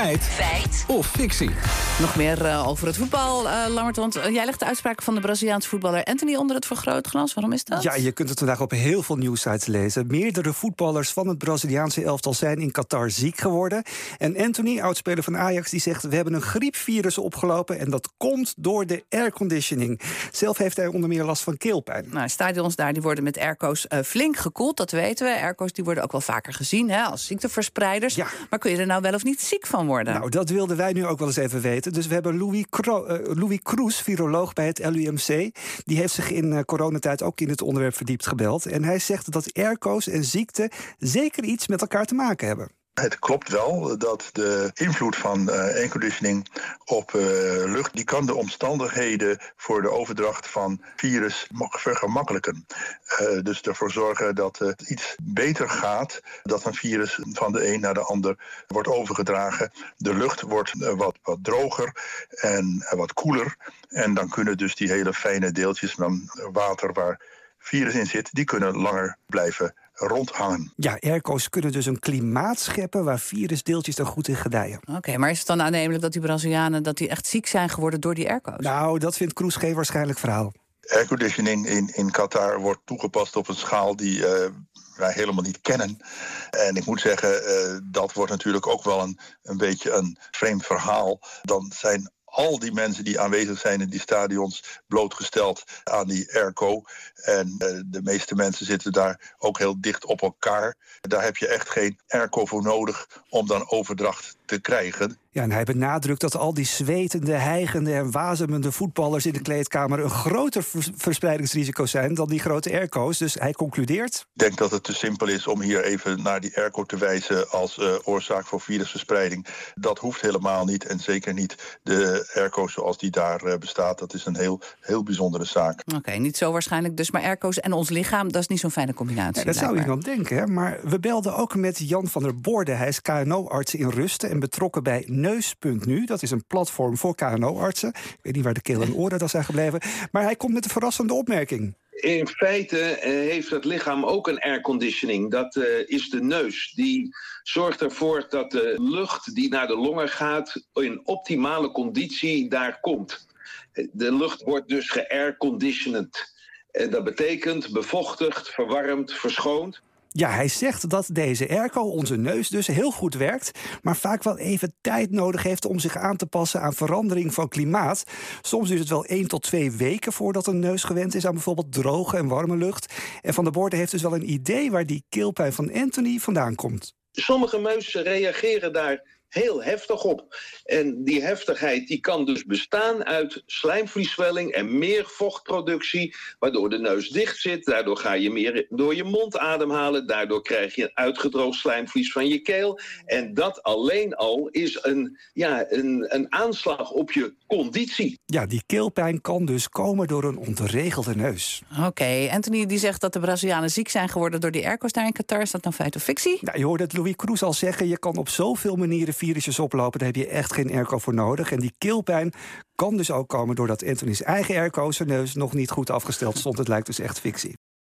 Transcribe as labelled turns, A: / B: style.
A: Feit.
B: Feit.
A: Of fictie.
C: Nog meer uh, over het voetbal, uh, Lammert. Want uh, jij legt de uitspraak van de Braziliaanse voetballer Anthony onder het vergrootglas. Waarom is dat?
D: Ja, je kunt het vandaag op heel veel nieuwsites lezen. Meerdere voetballers van het Braziliaanse elftal zijn in Qatar ziek geworden. En Anthony, oudspeler van Ajax, die zegt... we hebben een griepvirus opgelopen en dat komt door de airconditioning. Zelf heeft hij onder meer last van keelpijn.
C: Nou, stadions daar die worden met airco's flink gekoeld, dat weten we. Airco's die worden ook wel vaker gezien hè, als ziekteverspreiders.
D: Ja.
C: Maar kun je er nou wel of niet ziek van worden?
D: Nou, dat wilden wij nu ook wel eens even weten. Dus we hebben Louis, Cro uh, Louis Kroes, viroloog bij het LUMC. Die heeft zich in uh, coronatijd ook in het onderwerp verdiept gebeld. En hij zegt dat airco's en ziekte zeker iets met elkaar te maken hebben.
E: Het klopt wel dat de invloed van uh, airconditioning op uh, lucht... die kan de omstandigheden voor de overdracht van virus vergemakkelijken. Uh, dus ervoor zorgen dat het iets beter gaat... dat een virus van de een naar de ander wordt overgedragen. De lucht wordt wat, wat droger en wat koeler. En dan kunnen dus die hele fijne deeltjes van water... waar virus in zit, die kunnen langer blijven rondhangen.
D: Ja, airco's kunnen dus een klimaat scheppen waar virusdeeltjes dan goed in gedijen.
C: Oké, okay, maar is het dan aannemelijk dat die Brazilianen dat die echt ziek zijn geworden door die airco's?
D: Nou, dat vindt Kroes geen waarschijnlijk verhaal.
E: Airconditioning in, in Qatar wordt toegepast op een schaal die uh, wij helemaal niet kennen. En ik moet zeggen, uh, dat wordt natuurlijk ook wel een, een beetje een vreemd verhaal. Dan zijn al die mensen die aanwezig zijn in die stadions blootgesteld aan die airco. En uh, de meeste mensen zitten daar ook heel dicht op elkaar. Daar heb je echt geen airco voor nodig om dan overdracht te krijgen.
D: Ja, en hij benadrukt dat al die zwetende, hijgende en wazemende voetballers in de kleedkamer een groter verspreidingsrisico zijn dan die grote airco's. Dus hij concludeert.
E: Ik denk dat het te simpel is om hier even naar die airco te wijzen als uh, oorzaak voor virusverspreiding. Dat hoeft helemaal niet en zeker niet de airco's zoals die daar uh, bestaat. Dat is een heel, heel bijzondere zaak.
C: Oké, okay, niet zo waarschijnlijk dus, maar airco's en ons lichaam, dat is niet zo'n fijne combinatie.
D: Ja, dat zou je dan denken, hè? maar we belden ook met Jan van der Boorde. Hij is KNO-arts in Rusten en betrokken bij Neus.nu. Dat is een platform voor KNO-artsen. Ik weet niet waar de keel en dan zijn gebleven. Maar hij komt met een verrassende opmerking.
F: In feite uh, heeft het lichaam ook een airconditioning. Dat uh, is de neus. Die zorgt ervoor dat de lucht die naar de longen gaat... in optimale conditie daar komt. De lucht wordt dus geairconditioned. En dat betekent bevochtigd, verwarmd, verschoond.
D: Ja, hij zegt dat deze airco, onze neus dus, heel goed werkt... maar vaak wel even tijd nodig heeft om zich aan te passen aan verandering van klimaat. Soms duurt het wel één tot twee weken voordat een neus gewend is... aan bijvoorbeeld droge en warme lucht. En Van der Boorde heeft dus wel een idee waar die keelpijn van Anthony vandaan komt.
F: Sommige muizen reageren daar heel heftig op. En die heftigheid die kan dus bestaan uit slijmvlieswelling en meer vochtproductie, waardoor de neus dicht zit. Daardoor ga je meer door je mond ademhalen. Daardoor krijg je een uitgedroogd slijmvlies van je keel. En dat alleen al is een, ja, een, een aanslag op je conditie.
D: Ja, die keelpijn kan dus komen door een ontregelde neus.
C: Oké, okay. Anthony die zegt dat de Brazilianen ziek zijn geworden door die airco's daar in Qatar. Is dat dan feit of fictie?
D: Nou, je hoorde het Louis Kroes al zeggen. Je kan op zoveel manieren virusjes oplopen, daar heb je echt geen airco voor nodig. En die keelpijn kan dus ook komen doordat Anthony's eigen airco zijn neus nog niet goed afgesteld stond. Het lijkt dus echt fictie.